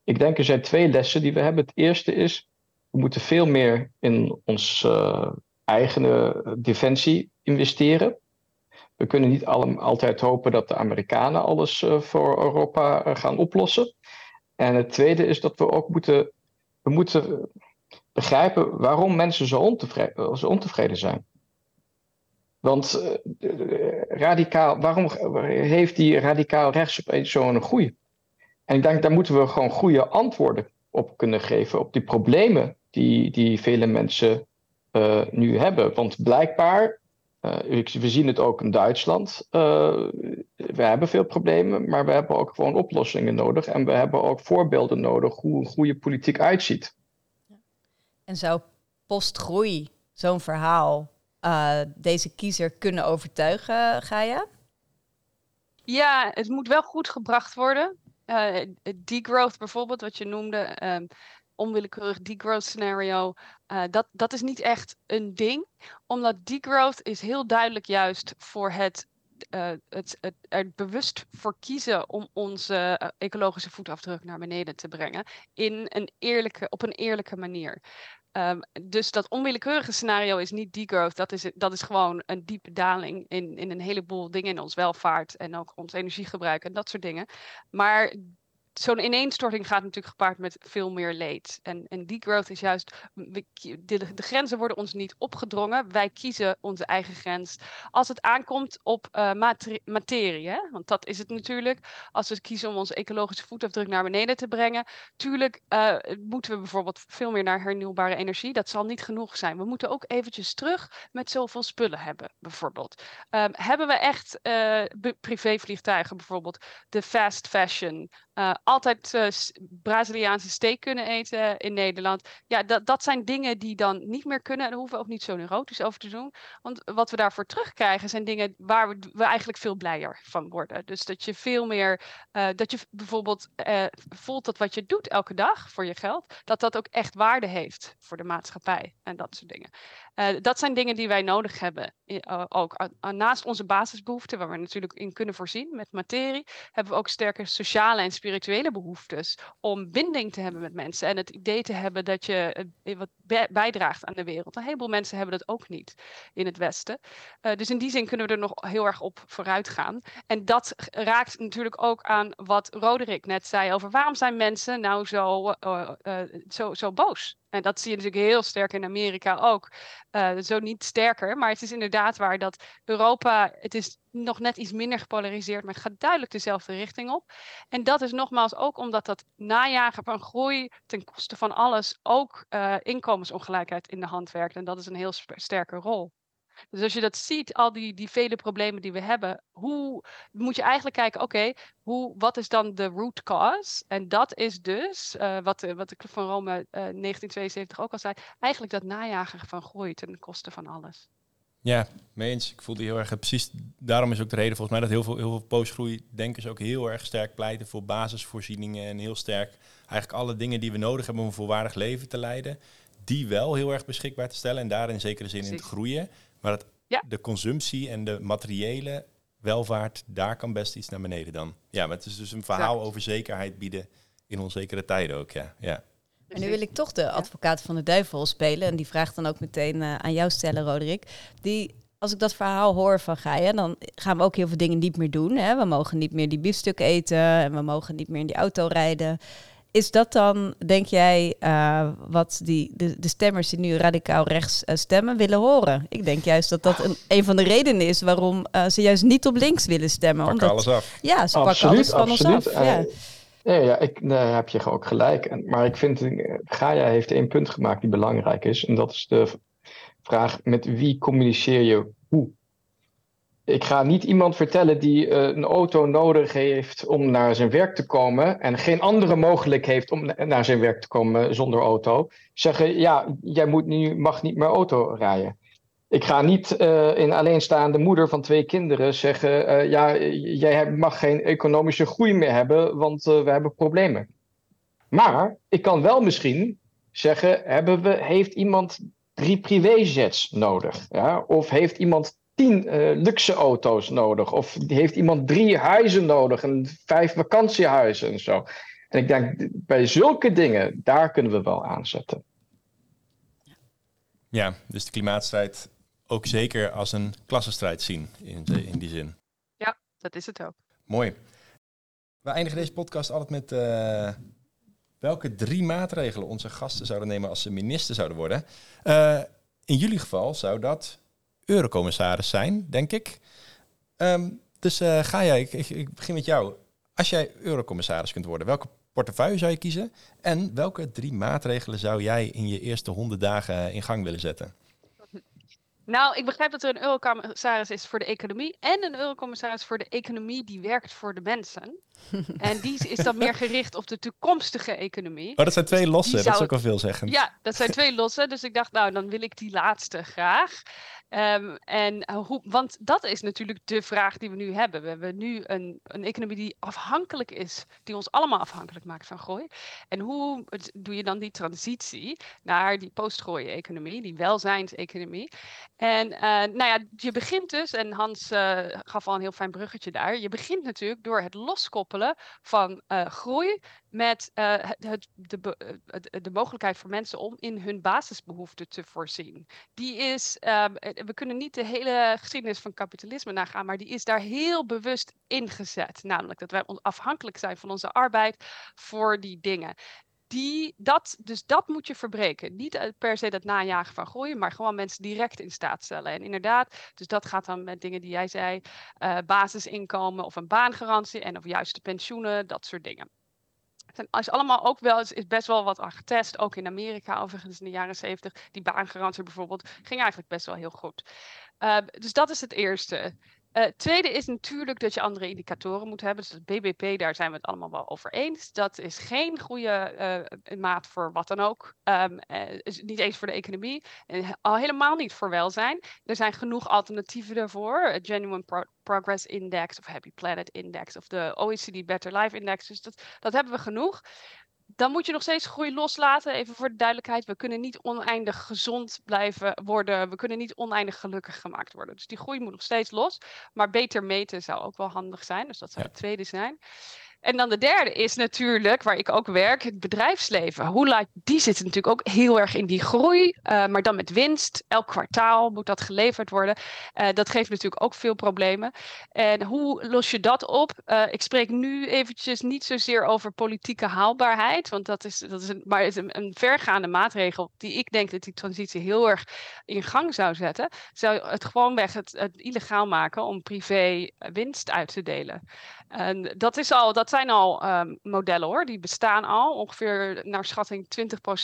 Speaker 4: Ik denk er zijn twee lessen die we hebben. Het eerste is, we moeten veel meer in ons eigen eh, defensie investeren. We kunnen niet altijd hopen dat de Amerikanen alles uh, voor Europa uh, gaan oplossen. En het tweede is dat we ook moeten, we moeten begrijpen waarom mensen zo ontevreden, zo ontevreden zijn. Want radicaal, waarom heeft die radicaal rechts opeens zo'n groei? En ik denk, daar moeten we gewoon goede antwoorden op kunnen geven. Op die problemen die, die vele mensen uh, nu hebben. Want blijkbaar, uh, we zien het ook in Duitsland, uh, we hebben veel problemen, maar we hebben ook gewoon oplossingen nodig. En we hebben ook voorbeelden nodig hoe een goede politiek uitziet.
Speaker 1: En zou postgroei zo'n verhaal uh, deze kiezer kunnen overtuigen, Gaia?
Speaker 3: Ja, het moet wel goed gebracht worden. Uh, degrowth bijvoorbeeld, wat je noemde, um, onwillekeurig degrowth scenario, uh, dat, dat is niet echt een ding. Omdat degrowth is heel duidelijk juist voor het uh, het, het, bewust voor kiezen om onze uh, ecologische voetafdruk naar beneden te brengen. In een eerlijke, op een eerlijke manier. Um, dus dat onwillekeurige scenario is niet degrowth. Dat is, dat is gewoon een diepe daling in, in een heleboel dingen in ons welvaart en ook ons energiegebruik en dat soort dingen. Maar zo'n ineenstorting gaat natuurlijk gepaard met veel meer leed. En, en degrowth is juist, de, grenzen worden ons niet opgedrongen. Wij kiezen onze eigen grens. Als het aankomt op uh, materie, hè? want dat is het natuurlijk. Als we kiezen om onze ecologische voetafdruk naar beneden te brengen. Tuurlijk uh, moeten we bijvoorbeeld veel meer naar hernieuwbare energie. Dat zal niet genoeg zijn. We moeten ook eventjes terug met zoveel spullen hebben, bijvoorbeeld. Um, hebben we echt uh, privévliegtuigen, bijvoorbeeld de fast fashion... Uh, altijd uh, Braziliaanse steak kunnen eten in Nederland. Ja, dat, dat zijn dingen die dan niet meer kunnen. En daar hoeven we ook niet zo neurotisch over te doen. Want wat we daarvoor terugkrijgen zijn dingen waar we, we eigenlijk veel blijer van worden. Dus dat je veel meer, uh, dat je bijvoorbeeld voelt dat wat je doet elke dag voor je geld, dat dat ook echt waarde heeft voor de maatschappij en dat soort dingen. Dat zijn dingen die wij nodig hebben. ook naast onze basisbehoeften, waar we natuurlijk in kunnen voorzien met materie, hebben we ook sterke sociale en spirituele behoeftes om binding te hebben met mensen en het idee te hebben dat je eh, wat bijdraagt aan de wereld. Een heleboel mensen hebben dat ook niet in het Westen. Dus in die zin kunnen we er nog heel erg op vooruit gaan. En dat raakt natuurlijk ook aan wat Roderick net zei over waarom zijn mensen nou zo, zo, zo boos en dat zie je natuurlijk heel sterk in Amerika ook. Uh, zo niet sterker, maar het is inderdaad waar dat Europa, het is nog net iets minder gepolariseerd, maar het gaat duidelijk dezelfde richting op. En dat is nogmaals ook omdat dat najagen van groei ten koste van alles ook uh, inkomensongelijkheid in de hand werkt. En dat is een heel sterke rol. Dus als je dat ziet, al die, die vele problemen die we hebben, hoe moet je eigenlijk kijken, oké, hoe wat is dan de root cause? En dat is dus, uh, wat, wat de Club van Rome uh, 1972 ook al zei, eigenlijk dat najagen van groei ten koste van alles.
Speaker 2: Ja, mee eens. Ik voelde heel erg, precies daarom is ook de reden volgens mij dat heel veel, heel veel postgroeidenkers ook heel erg sterk pleiten voor basisvoorzieningen en heel sterk eigenlijk alle dingen die we nodig hebben om een volwaardig leven te leiden, die wel heel erg beschikbaar te stellen en daar in zekere zin in te groeien. Maar dat
Speaker 3: ja.
Speaker 2: de consumptie en de materiële welvaart, daar kan best iets naar beneden dan. Ja, maar het is dus een verhaal over zekerheid bieden in onzekere tijden ook, ja. ja.
Speaker 1: En nu wil ik toch de advocaat van de duivel spelen. En die vraagt dan ook meteen uh, aan jou stellen, Roderick. Die, als ik dat verhaal hoor van Gaia, dan gaan we ook heel veel dingen niet meer doen. Hè? We mogen niet meer die biefstuk eten en we mogen niet meer in die auto rijden. Is dat dan, denk jij, uh, wat die, de, de, stemmers die nu radicaal rechts uh, stemmen willen horen? Ik denk juist dat dat een, een van de redenen is waarom uh, ze juist niet op links willen stemmen.
Speaker 2: Pakken
Speaker 1: omdat,
Speaker 2: alles af.
Speaker 1: Ja, ze pakken alles van
Speaker 4: absoluut.
Speaker 1: ons af. Ja.
Speaker 4: Nee, ja, ik, nee, heb je ook gelijk. Maar ik vind, Gaia heeft één punt gemaakt die belangrijk is. En dat is de vraag, met wie communiceer je? Ik ga niet iemand vertellen die uh, een auto nodig heeft om naar zijn werk te komen en geen andere mogelijk heeft om naar zijn werk te komen zonder auto, zeggen ja, jij moet nu, mag niet meer auto rijden. Ik ga niet uh, een alleenstaande moeder van twee kinderen zeggen, uh, ja, jij mag geen economische groei meer hebben, want we hebben problemen. Maar ik kan wel misschien zeggen, hebben we, heeft iemand drie privéjets nodig? Ja? Of heeft iemand tien uh, luxe auto's nodig? Of heeft iemand drie huizen nodig en vijf vakantiehuizen en zo? En ik denk, bij zulke dingen, daar kunnen we wel aanzetten.
Speaker 2: Ja, dus de klimaatstrijd ook zeker als een klassenstrijd zien in, de, in die zin.
Speaker 3: Ja, dat is het ook.
Speaker 2: Mooi. We eindigen deze podcast altijd met uh, welke drie maatregelen onze gasten zouden nemen als ze minister zouden worden. Uh, in jullie geval zou dat eurocommissaris zijn, denk ik. Um, dus uh, ga jij, ik, ik, ik, begin met jou. Als jij eurocommissaris kunt worden, welke portefeuille zou je kiezen? En welke drie maatregelen zou jij in je eerste honderd dagen in gang willen zetten?
Speaker 3: Nou, ik begrijp dat er een eurocommissaris is voor de economie en een eurocommissaris voor de economie die werkt voor de mensen. en die is dan meer gericht op de toekomstige economie.
Speaker 2: Oh, dat zijn twee
Speaker 3: Dus
Speaker 2: losse,
Speaker 3: die
Speaker 2: dat is
Speaker 3: zou-
Speaker 2: ook wel veelzeggend.
Speaker 3: Ja, dat zijn twee losse. Dus ik dacht, nou, dan wil ik die laatste graag. Ehm, en eh, hoe, want dat is natuurlijk de vraag die we nu hebben. We hebben nu een, een economie die afhankelijk is, die ons allemaal afhankelijk maakt van groei. En hoe doe je dan die transitie naar die postgroei-economie, die welzijnseconomie? En eh, nou ja, je begint dus, en Hans eh, gaf al een heel fijn bruggetje daar. Je begint natuurlijk door het loskoppelen van groei met eh, de, eh, de mogelijkheid voor mensen om in hun basisbehoeften te voorzien. Die is, ehm, eh, we kunnen niet de hele geschiedenis van kapitalisme nagaan, maar die is daar heel bewust ingezet. Namelijk dat wij afhankelijk zijn van onze arbeid voor die dingen. Die, dat, dus dat moet je verbreken. Niet per se dat najagen van groei, maar gewoon mensen direct in staat stellen. En inderdaad, dus dat gaat dan met dingen die jij zei, basisinkomen of een baangarantie en of juist de pensioenen, dat soort dingen. Het is allemaal ook wel, is best wel wat aan getest, ook in Amerika overigens in de jaren zeventig. Die baangarantie bijvoorbeeld ging eigenlijk best wel heel goed. Uh, dus dat is het eerste. Uh, tweede is natuurlijk dat je andere indicatoren moet hebben. Dus het BBP, daar zijn we het allemaal wel over eens. Dat is geen goede uh, maat voor wat dan ook. Um, is niet eens voor de economie. En al helemaal niet voor welzijn. Er zijn genoeg alternatieven daarvoor. Genuine Pro Progress Index of Happy Planet Index of de OECD Better Life Index. Dus dat, dat hebben we genoeg dan moet je nog steeds groei loslaten. Even voor de duidelijkheid, we kunnen niet oneindig gezond blijven worden. We kunnen niet oneindig gelukkig gemaakt worden. Dus die groei moet nog steeds los. Maar beter meten zou ook wel handig zijn. Dus dat zou het tweede zijn. En dan de derde is natuurlijk, waar ik ook werk, het bedrijfsleven. Hoe laat, die zit natuurlijk ook heel erg in die groei, uh, maar dan met winst. Elk kwartaal moet dat geleverd worden. Uh, dat geeft natuurlijk ook veel problemen. En hoe los je dat op? Uh, ik spreek nu eventjes niet zozeer over politieke haalbaarheid, want dat is, dat is een, maar een, een vergaande maatregel die ik denk dat die transitie heel erg in gang zou zetten. Zou het gewoonweg het, het illegaal maken om privé winst uit te delen. En dat, is al, dat zijn al um, modellen hoor, die bestaan al. Ongeveer naar schatting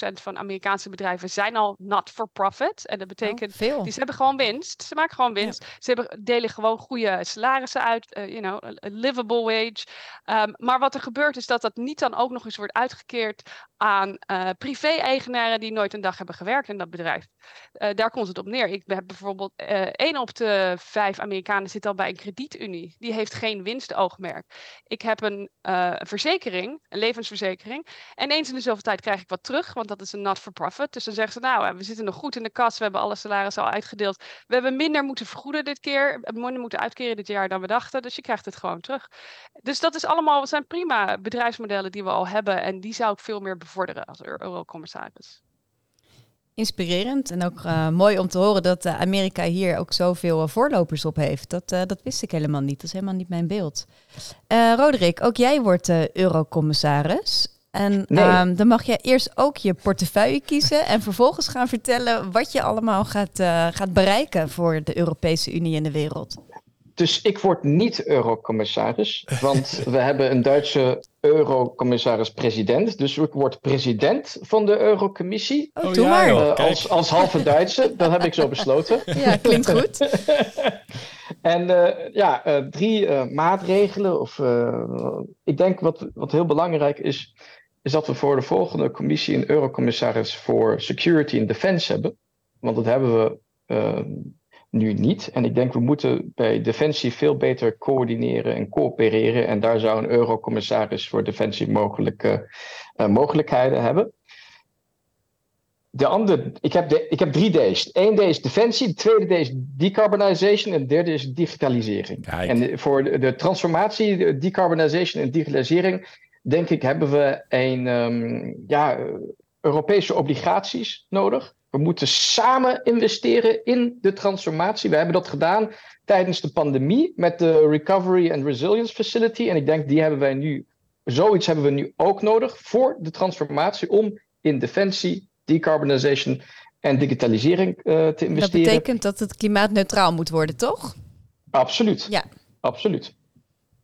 Speaker 3: 20% van Amerikaanse bedrijven zijn al not for profit. En dat betekent,
Speaker 1: oh, veel.
Speaker 3: die ze hebben gewoon winst. Ze maken gewoon winst. Ja. Ze hebben, delen gewoon goede salarissen uit, uh, you know, a livable wage. Um, maar wat er gebeurt is dat dat niet dan ook nog eens wordt uitgekeerd aan uh, privé-eigenaren die nooit een dag hebben gewerkt in dat bedrijf. Uh, daar komt het op neer. Ik heb bijvoorbeeld één op de vijf Amerikanen zit al bij een kredietunie. Die heeft geen winstoogmerk. Ik heb een uh, verzekering, een levensverzekering. En eens in de zoveel tijd krijg ik wat terug, want dat is een not-for-profit. Dus dan zeggen ze, nou, we zitten nog goed in de kas. We hebben alle salarissen al uitgedeeld. We hebben minder moeten vergoeden dit keer. Minder moeten uitkeren dit jaar dan we dachten. Dus je krijgt het gewoon terug. Dus dat is allemaal, zijn prima bedrijfsmodellen die we al hebben. En die zou ik veel meer bevorderen als eurocommissaris.
Speaker 1: Inspirerend en ook uh, mooi om te horen dat uh, Amerika hier ook zoveel uh, voorlopers op heeft. Dat, dat wist ik helemaal niet. Dat is helemaal niet mijn beeld. Roderick, ook jij wordt eurocommissaris. En
Speaker 4: nee.
Speaker 1: um, dan mag je eerst ook je portefeuille kiezen en vervolgens gaan vertellen wat je allemaal gaat, gaat bereiken voor de Europese Unie en de wereld.
Speaker 4: Dus ik word niet eurocommissaris, want we hebben een Duitse eurocommissaris-president. Dus ik word president van de Eurocommissie.
Speaker 1: Oh, doe maar.
Speaker 4: Uh, als, als halve Duitse, dat heb ik zo besloten.
Speaker 1: Ja, klinkt goed.
Speaker 4: en uh, ja, uh, drie maatregelen. Of, ik denk wat, wat heel belangrijk is, is dat we voor de volgende commissie een eurocommissaris voor security en defense hebben. Want dat hebben we nu niet. En ik denk we moeten bij Defensie veel beter coördineren en coöpereren. En daar zou een eurocommissaris voor Defensie mogelijke uh, mogelijkheden hebben. De andere, ik heb, de, ik heb drie D's. Eén D is defensie, de tweede D is decarbonization en de derde is digitalisering.
Speaker 2: Kijk.
Speaker 4: En voor de, de transformatie, de decarbonization en digitalisering, denk ik, hebben we een um, ja, Europese obligaties nodig. We moeten samen investeren in de transformatie. We hebben dat gedaan tijdens de pandemie met de Recovery and Resilience Facility. En ik denk, die hebben wij nu, zoiets hebben we nu ook nodig voor de transformatie om in defensie, decarbonization en digitalisering uh, te investeren.
Speaker 1: Dat betekent dat het klimaatneutraal moet worden, toch?
Speaker 4: Absoluut.
Speaker 1: Ja.
Speaker 4: Absoluut.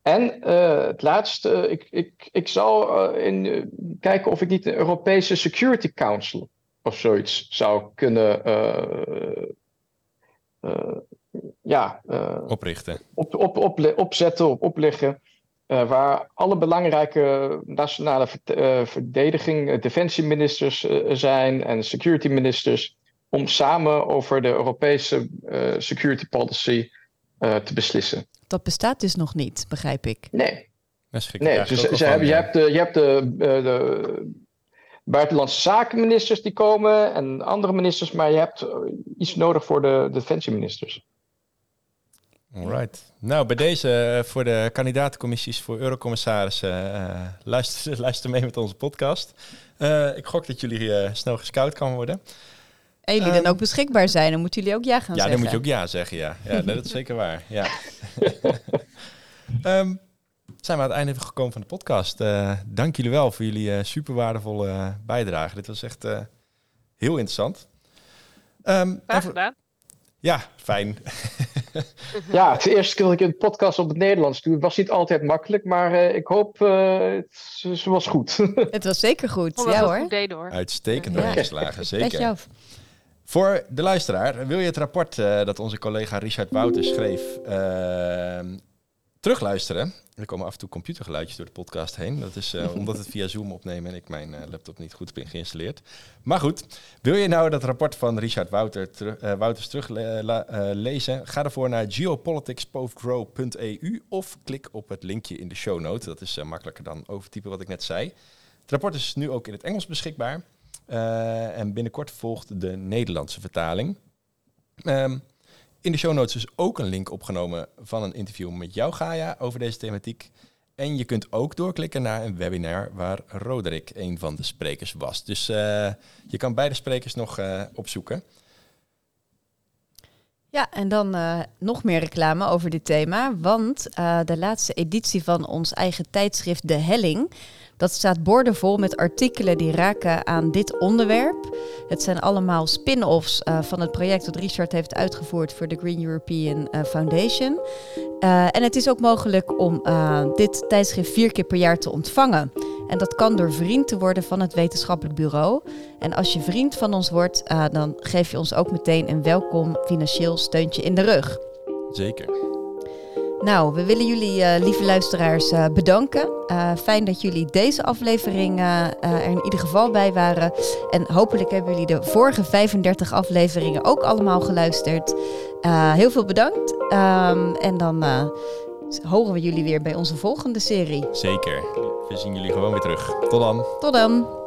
Speaker 4: En uh, het laatste, ik, ik, ik zal uh, in, uh, kijken of ik niet de Europese Security Council of zoiets zou kunnen ja,
Speaker 2: oprichten.
Speaker 4: Op, op, op, opzetten, op opleggen. waar alle belangrijke nationale verdediging, defensieministers zijn en security ministers om samen over de Europese security policy te beslissen.
Speaker 1: Dat bestaat dus nog niet, begrijp ik.
Speaker 4: Nee. Nee, dus ze hebben, je hebt de, je hebt de, uh, de buitenlandse zakenministers die komen en andere ministers, maar je hebt iets nodig voor de defensieministers.
Speaker 2: Alright. Nou, bij deze voor de kandidaatcommissies voor eurocommissarissen, uh, luister, luister mee met onze podcast. Uh, ik gok dat jullie snel gescout kan worden.
Speaker 1: En jullie dan ehm, ook beschikbaar zijn, dan moeten jullie ook ja gaan
Speaker 2: ja,
Speaker 1: zeggen.
Speaker 2: Ja, dan moet je ook ja zeggen, ja. Ja, dat is zeker waar, ja. um, zijn we aan het einde gekomen van de podcast. Uh, dank jullie wel voor jullie uh, super waardevolle uh, bijdrage. Dit was echt heel interessant.
Speaker 3: Um, Graag gedaan.
Speaker 2: Ja, fijn.
Speaker 4: ja, het is de eerste keer dat ik een podcast op het Nederlands doe. Het was niet altijd makkelijk, maar ik hoop, het, was goed.
Speaker 1: het was zeker goed, ja hoor.
Speaker 3: hoor.
Speaker 2: Uitstekend ja. geslagen, zeker. Voor de luisteraar, wil je het rapport uh, dat onze collega Richard Wouters schreef uh, terugluisteren? Er komen af en toe computergeluidjes door de podcast heen. Dat is uh, omdat het via Zoom opnemen en ik mijn laptop niet goed ben geïnstalleerd. Maar goed, wil je nou dat rapport van Richard Wouter Wouters teruglezen? Ga ervoor naar geopoliticsbothgrow.eu of klik op het linkje in de show notes. Dat is makkelijker dan overtypen wat ik net zei. Het rapport is nu ook in het Engels beschikbaar. Uh, en binnenkort volgt de Nederlandse vertaling. Um, in de show notes is ook een link opgenomen van een interview met jou, Gaia, over deze thematiek. En je kunt ook doorklikken naar een webinar waar Roderick een van de sprekers was. Dus uh, je kan beide sprekers nog uh, opzoeken.
Speaker 1: Ja, en dan uh, nog meer reclame over dit thema. Want de laatste editie van ons eigen tijdschrift De Helling dat staat boordevol met artikelen die raken aan dit onderwerp. Het zijn allemaal spin-offs uh, van het project dat Richard heeft uitgevoerd voor de Green European Foundation. Uh, en het is ook mogelijk om dit tijdschrift vier keer per jaar te ontvangen. En dat kan door vriend te worden van het wetenschappelijk bureau. En als je vriend van ons wordt, dan geef je ons ook meteen een welkom financieel steuntje in de rug.
Speaker 2: Zeker.
Speaker 1: Nou, we willen jullie, uh, lieve luisteraars, uh, bedanken. Uh, fijn dat jullie deze aflevering er in ieder geval bij waren. En hopelijk hebben jullie de vorige 35 afleveringen ook allemaal geluisterd. Heel veel bedankt. Um, en dan horen we jullie weer bij onze volgende serie.
Speaker 2: Zeker. We zien jullie gewoon weer terug. Tot dan.
Speaker 1: Tot dan.